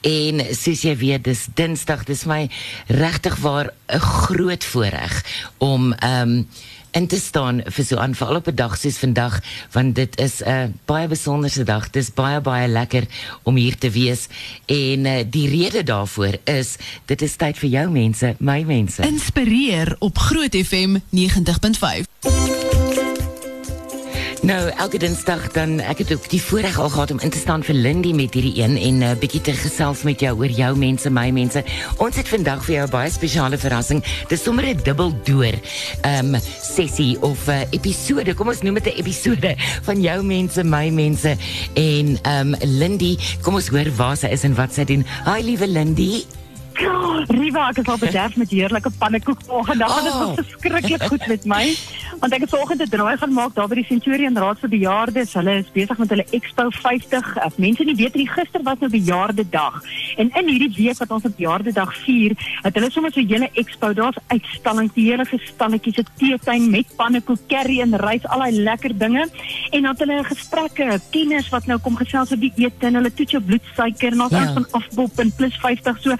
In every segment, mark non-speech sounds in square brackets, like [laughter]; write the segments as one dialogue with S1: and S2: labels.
S1: En soos jy weet, dis Dinsdag, dis my regtig waar 'n groot voorreg om ehm um, in te staan vir so 'n dag soos vandag want dit is 'n baie besonderse dag. Dis baie baie lekker om hier te wees en uh, die rede daarvoor is dit is tyd vir jou mense, my mense.
S2: Inspireer op Groot FM 90.5.
S1: Nou, elke dinsdag dan ek het ook die voorreg al gehad om in te staan vir Lindy met hierdie een en 'n uh, bietjie te gesels met jou oor jou mense, my mense. Ons het vandag vir jou 'n baie spesiale verrassing. Dis sommer 'n dubbel deur ehm sessie of 'n uh, episode. Kom ons noem dit 'n episode [laughs] van jou mense, my mense en ehm Lindy, kom ons hoor waar sy is en wat sy doen. Hi liewe Lindy.
S3: Riva, ek is al bederf met heerlijke pannenkoek volgende dag. Oh. Dit was verschrikkelijk goed met mij. Want ek het vanoggend 'n draai gaan maak daar by die Centurion Raad vir Bejaardes. Hulle is besig met hulle Expo 50. As mense nie weet nie, gister was nou bejaarde dag. En in hierdie week wat ons op bejaarde dag vier, het hulle sommer so 'n hele expo. Daar's uitstallings, die hele gestalletjies, 'n teetuin met pannekoek, curry en rys, al daai lekker dinge. En dan het hulle gesprekke, kenners wat nou kom gesels oor die ete en hulle toets jou bloedsuiker en ons ja. van afbop en plus 50 so.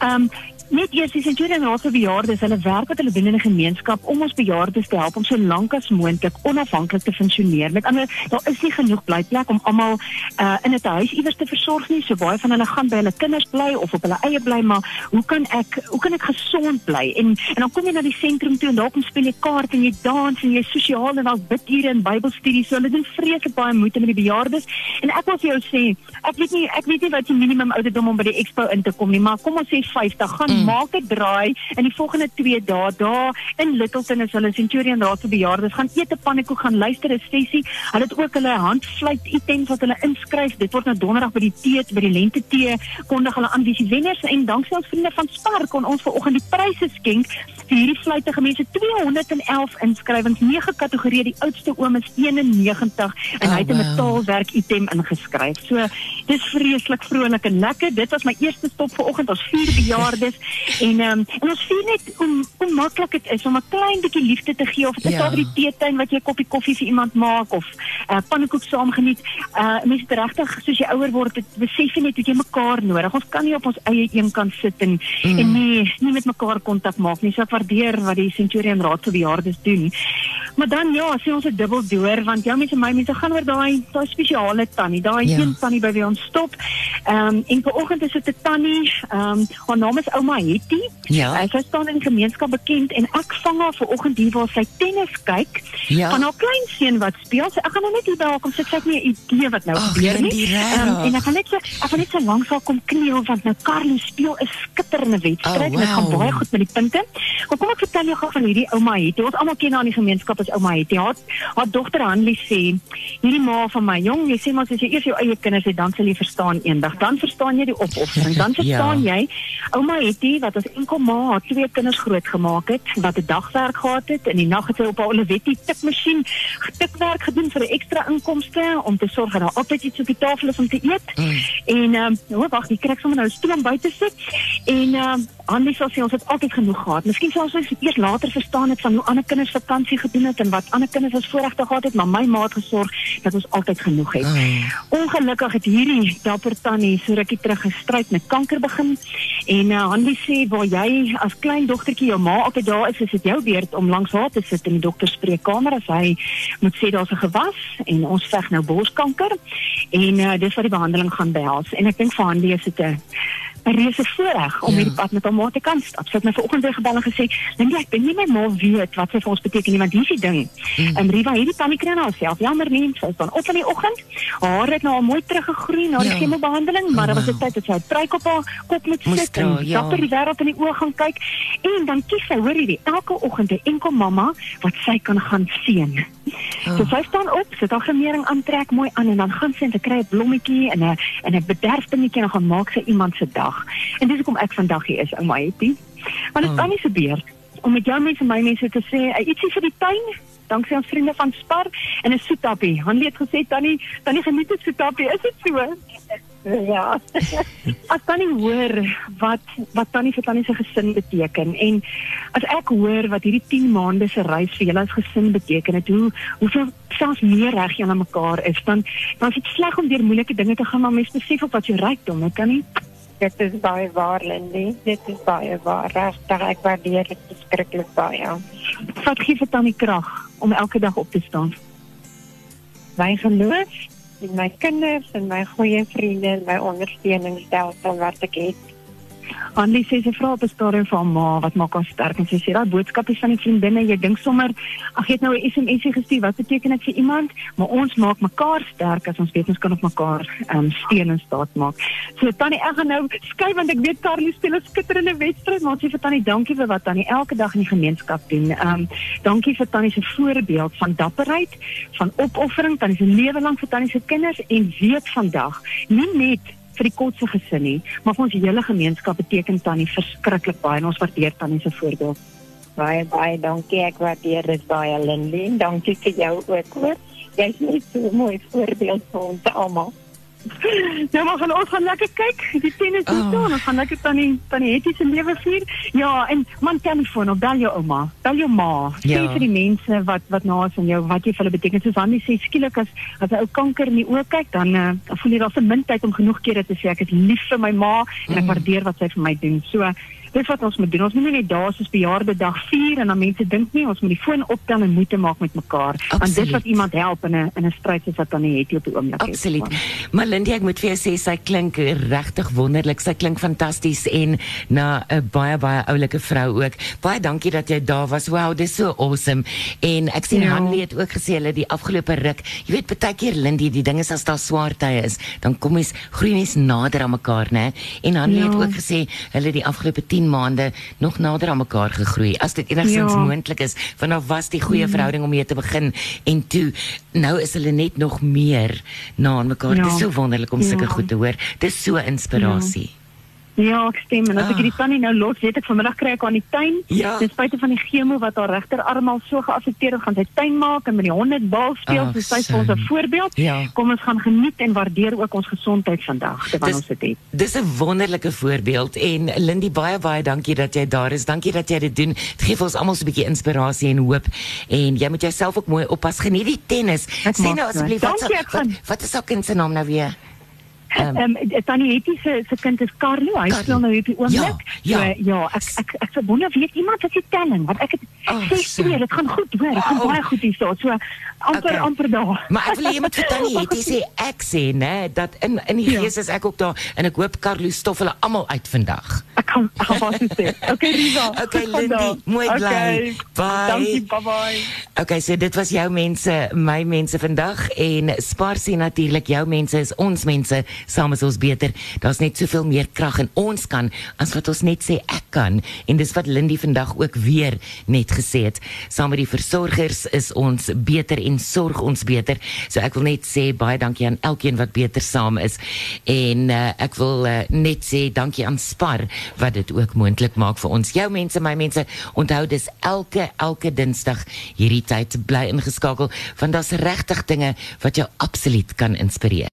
S3: Ehm um, Net eers die Centurion Raad vir Bejaardes, hulle werk wat hulle doen in 'n gemeenskap om ons bejaardes te help om so lank as moontlik onafhanklik te funksioneer. Met ander, daar is nie genoeg blyplek om almal uh, in 'n huis iewers te versorg nie. So baie van hulle gaan by hulle kinders bly of op hulle eie bly, maar hoe kan ek hoe kan ek gesond bly? En dan kom jy na die sentrum toe en daar kom speel jy kaart en jy dans en jy sosiaal en daar's bidure en Bybelstudies. So hulle doen vreeslik baie moeite met die bejaardes. En ek wil vir jou sê, ek weet nie ek weet nie wat die minimum ouderdom om by die expo in te kom nie, maar kom ons sê 50 gaan mm. maak 'n draai in die volgende 2 dae daar in Littleton is hulle Centurion Raad vir bejaardes gaan eet 'n pannekoek gaan luister 'n sessie. Hulle het ook hulle handfluit items wat hulle inskryf. Dit word nou donderdag by die tee by die lente tee kondig hulle aan wie se en danksy ons vriende van Spar kon ons vanoggend die pryse skenk hierdie fluitige mense 211 inskrywings, nege kategorieë. Die oudste oom is 91 en oh, hy het 'n wow. metaalwerk item ingeskryf. So dis vreeslik vrolik en lekker. Dit was my eerste stop vanoggend. Ons vier bejaardes [laughs] En um, en ons sien net hoe hoe maklik dit is om 'n klein bietjie liefde te gee of dit ja. is die teetuin wat jy 'n koppie koffie vir iemand maak of 'n uh, pannekoek saam geniet. Uh mense regtig soos jy ouer word, dit besef jy net dat jy mekaar nodig. Ons kan nie op ons eie een kant sit en mm. en nie nie met mekaar kontak maak nie. So ek waardeer wat die Centurion Raad vir bejaardes doen. Maar dan ja, sien ons 'n dubbel deur want jou mense my mense gaan oor daai daai spesiale tannie, daai ja. een tannie by wie ons stop. Ehm um, en vanoggend is dit 'n tannie, ehm um, haar naam is Ouma Hetty.
S1: Ja.
S3: Uh, sy staan in die gemeenskap bekend en ek vang haar vanoggend hier waar sy tennis kyk ja. van haar klein seun wat speel. So ek gaan nou net hier by haar kom sit. Sy het nie 'n idee wat nou gebeur nie. Ehm um, en ek gaan net so ek gaan net so lank sal kom kniel want nou Carly speel 'n skitterende wedstryd oh, wow. en dit gaan baie goed met die punte. Kom kom ek vertel jou gou van hierdie Ouma Hetty. Ons almal ken haar in die gemeenskap as ouma het. Ja, haar dogter Hanlie sê, hierdie ma van my jong, jy sê maar as jy eers jou eie kinders het, dan sal jy verstaan eendag. Dan verstaan jy die opoffering. Dan [laughs] verstaan ja. jy ouma Hetty wat as enkel ma haar twee kinders grootgemaak het, wat 'n dagwerk gehad het en die nag het sy op haar Olivetti tikmasjien tikwerk gedoen vir 'n ekstra inkomste om te sorg dat daar altyd iets op die tafel is om te eet. Mm. En ehm um, wag, die kry sommer nou stoom buite sit. En ehm um, Hanlie sê ons het altyd genoeg gehad. Miskien sou ons eers later verstaan het van hoe ander kinders vakansie gedoen het en wat ander kinders as voorregte gehad het, maar my ma het gesorg dat ons altyd genoeg het. Oh. Ongelukkig het hierdie dapper tannie so rukkie terug gestryd met kanker begin en uh, Hanlie sê waar jy as klein dogtertjie jou ma altyd daar is, is dit jou beurt om langs haar te sit in die dokter spreekkamer as hy moet sê daar's 'n gewas en ons veg nou borskanker en uh, dis wat die behandeling gaan behels en ek dink vir Hanlie is dit 'n 'n reuse voorreg om ja. hierdie pad met hom te kan stap. Sy het my vanoggend weer gebel en gesê, "Lindy, ek dink nie my ma weet wat sy vir ons beteken nie, want die ding. En Riva hierdie tannie kry nou self jammer nie, sy is dan op in die oggend. Haar het nou al mooi teruggegroei na die ja. chemobehandeling, maar oh, wow. was dit tyd dat sy 'n pryk op haar kop moet sit en ja. dapper die wêreld in die oë gaan kyk. En dan kies sy, hoor hierdie, elke oggend 'n enkel mamma wat sy kan gaan sien. Oh. So sy staan op, het haar gemering aantrek mooi aan en dan gaan sy en sy kry 'n blommetjie en 'n en 'n bederfdingetjie en dan gaan maak sy iemand se dag. En dis hoekom ek vandag hier is, ouma Hetty. Want dit oh. kan nie gebeur om met jou mense my mense te sê, ietsie vir die tuin, danksy aan vriende van Spar en 'n soetappie. Han het gesê tannie, tannie geniet dit soetappie. Is dit so? [laughs] Ja. [laughs] as tannie hoor wat wat tannie vir tannie se gesin beteken en as ek hoor wat hierdie 10 maande se reis vir julle as gesin beteken het, hoe hoeveel selfs meer reg jy aan mekaar is, dan dan is dit sleg om deur moeilike dinge te gaan, maar mens besef op wat jy rykdom, kan nie
S4: Dit is baie waar, Lindy. Dit is baie waar. Regtig, ek waardeer dit verskriklik baie.
S3: Wat gee vir tannie krag om elke dag op te staan?
S4: My geloof in my kinders en my goeie vriende en my ondersteuningsstelsel wat ek het.
S3: Anlie sê sy vra op van ma wat maak haar sterk en sy sê daai boodskappe van die vriendinne, jy dink sommer ag jy het nou 'n SMS gestuur, wat beteken dit vir iemand? Maar ons maak mekaar sterk as ons weet ons kan op mekaar ehm steun en staat maak. So tannie ek gaan nou skryf want ek weet Carly speel 'n skitterende wedstryd, maar sê vir tannie dankie vir wat tannie elke dag in die gemeenskap doen. Ehm um, dankie vir tannie se voorbeeld van dapperheid, van opoffering, tannie se lewe lank vir tannie se kinders en weet vandag nie net vir die kotse gesin nie, maar vir ons hele gemeenskap beteken tannie verskriklik baie en ons waardeer tannie se voorbeeld.
S4: Baie baie dankie ek waardeer dit baie Lindley. Dankie vir jou ook hoor. Jy is net so mooi voorbeeld vir ons almal.
S3: Ja, [laughs] maar gaan ons gaan lekker kyk. Die tennis is oh. daar. Ons gaan lekker tannie tannie Hetty se lewe vier. Ja, en man telefoon op bel jou ouma. Bel jou ma. Sê ja. vir die mense wat wat na is en jou wat jy vir hulle beteken. Soos Hanni sê skielik as as 'n ou kanker in die oë kyk, dan uh, dan voel jy daar's 'n min tyd om genoeg kere te sê ek is lief vir my ma en ek mm. waardeer wat sy vir my doen. So dis wat ons moet doen. Ons moet nie net daar soos bejaarde dag vier en dan mense dink nie ons moet die foon optel en moeite maak met mekaar. Absoluut. Want dit wat iemand help in 'n in 'n stryd soos wat dan nie het op die oomblik.
S1: Absoluut. Maar Lindy, ek moet vir jou sê sy klink regtig wonderlik. Sy klink fantasties en na 'n baie baie oulike vrou ook. Baie dankie dat jy daar was. Wow, dis so awesome. En ek sien ja. Hanlie het ook gesê hulle die afgelope ruk. Jy weet baie keer Lindy, die ding is as daar swaar tye is, dan kom mens groei mens nader aan mekaar, né? En Hanlie ja. het ook gesê hulle die afgelope 10 maande nog nader aan mekaar gegroei as dit enigstens ja. moontlik is vanaf was die goeie mm. verhouding om mee te begin en toe nou is hulle net nog meer na aan mekaar ja. dit is so wonderlik om ja. sulke goed te hoor dis so inspirasie ja.
S3: Ja, ek stem en as ek hierdie tannie nou los, weet ek vanmiddag kry ek aan die tuin.
S1: Ja.
S3: Ten spyte van die chemo wat haar regterarm al so geaffekteer het, gaan sy tuin maak en met die honde bal speel. Oh, sy is vir ons 'n voorbeeld.
S1: Ja.
S3: Kom ons gaan geniet en waardeer ook ons gesondheid vandag terwyl ons dit het.
S1: Dis 'n wonderlike voorbeeld en Lindy baie baie dankie dat jy daar is. Dankie dat jy dit doen. Dit gee vir ons almal so 'n bietjie inspirasie en hoop. En jy moet jouself ook mooi oppas. Geniet die tennis. Sien nou asseblief wat, wat, wat is ook in sy naam nou weer?
S3: Ehm um, um, Tannie Hetty se se kind is Carlo. Hy speel nou hierdie oomblik.
S1: Ja,
S3: ja. So, ja, ek ek ek se wonder weet iemand wat se telling, want ek het oh, sê twee, dit gaan goed, hoor. Dit gaan oh. baie goed hier so. So amper okay. amper daar.
S1: Maar ek wil iemand vir Tannie Hetty sê ek sê, né, dat in in die ja. gees is ek ook daar en ek hoop Carlo stof hulle almal uit vandag.
S3: Ek gaan ek gaan vas sê. Okay, Risa.
S1: Okay, Lindy, mooi bly. Okay. Bye.
S3: Dankie, bye bye.
S1: Okay, so dit was jou mense, my mense vandag en Sparsie natuurlik jou mense is ons mense saam is ons beter. Daar's net soveel meer krag in ons kan as wat ons net sê ek kan. En dis wat Lindy vandag ook weer net gesê het. Saam met die versorgers is ons beter en sorg ons beter. So ek wil net sê baie dankie aan elkeen wat beter saam is. En uh, ek wil uh, net sê dankie aan Spar wat dit ook moontlik maak vir ons. Jou mense, my mense, onthou dis elke elke Dinsdag hierdie tyd bly ingeskakel want daar's regtig dinge wat jou absoluut kan inspireer.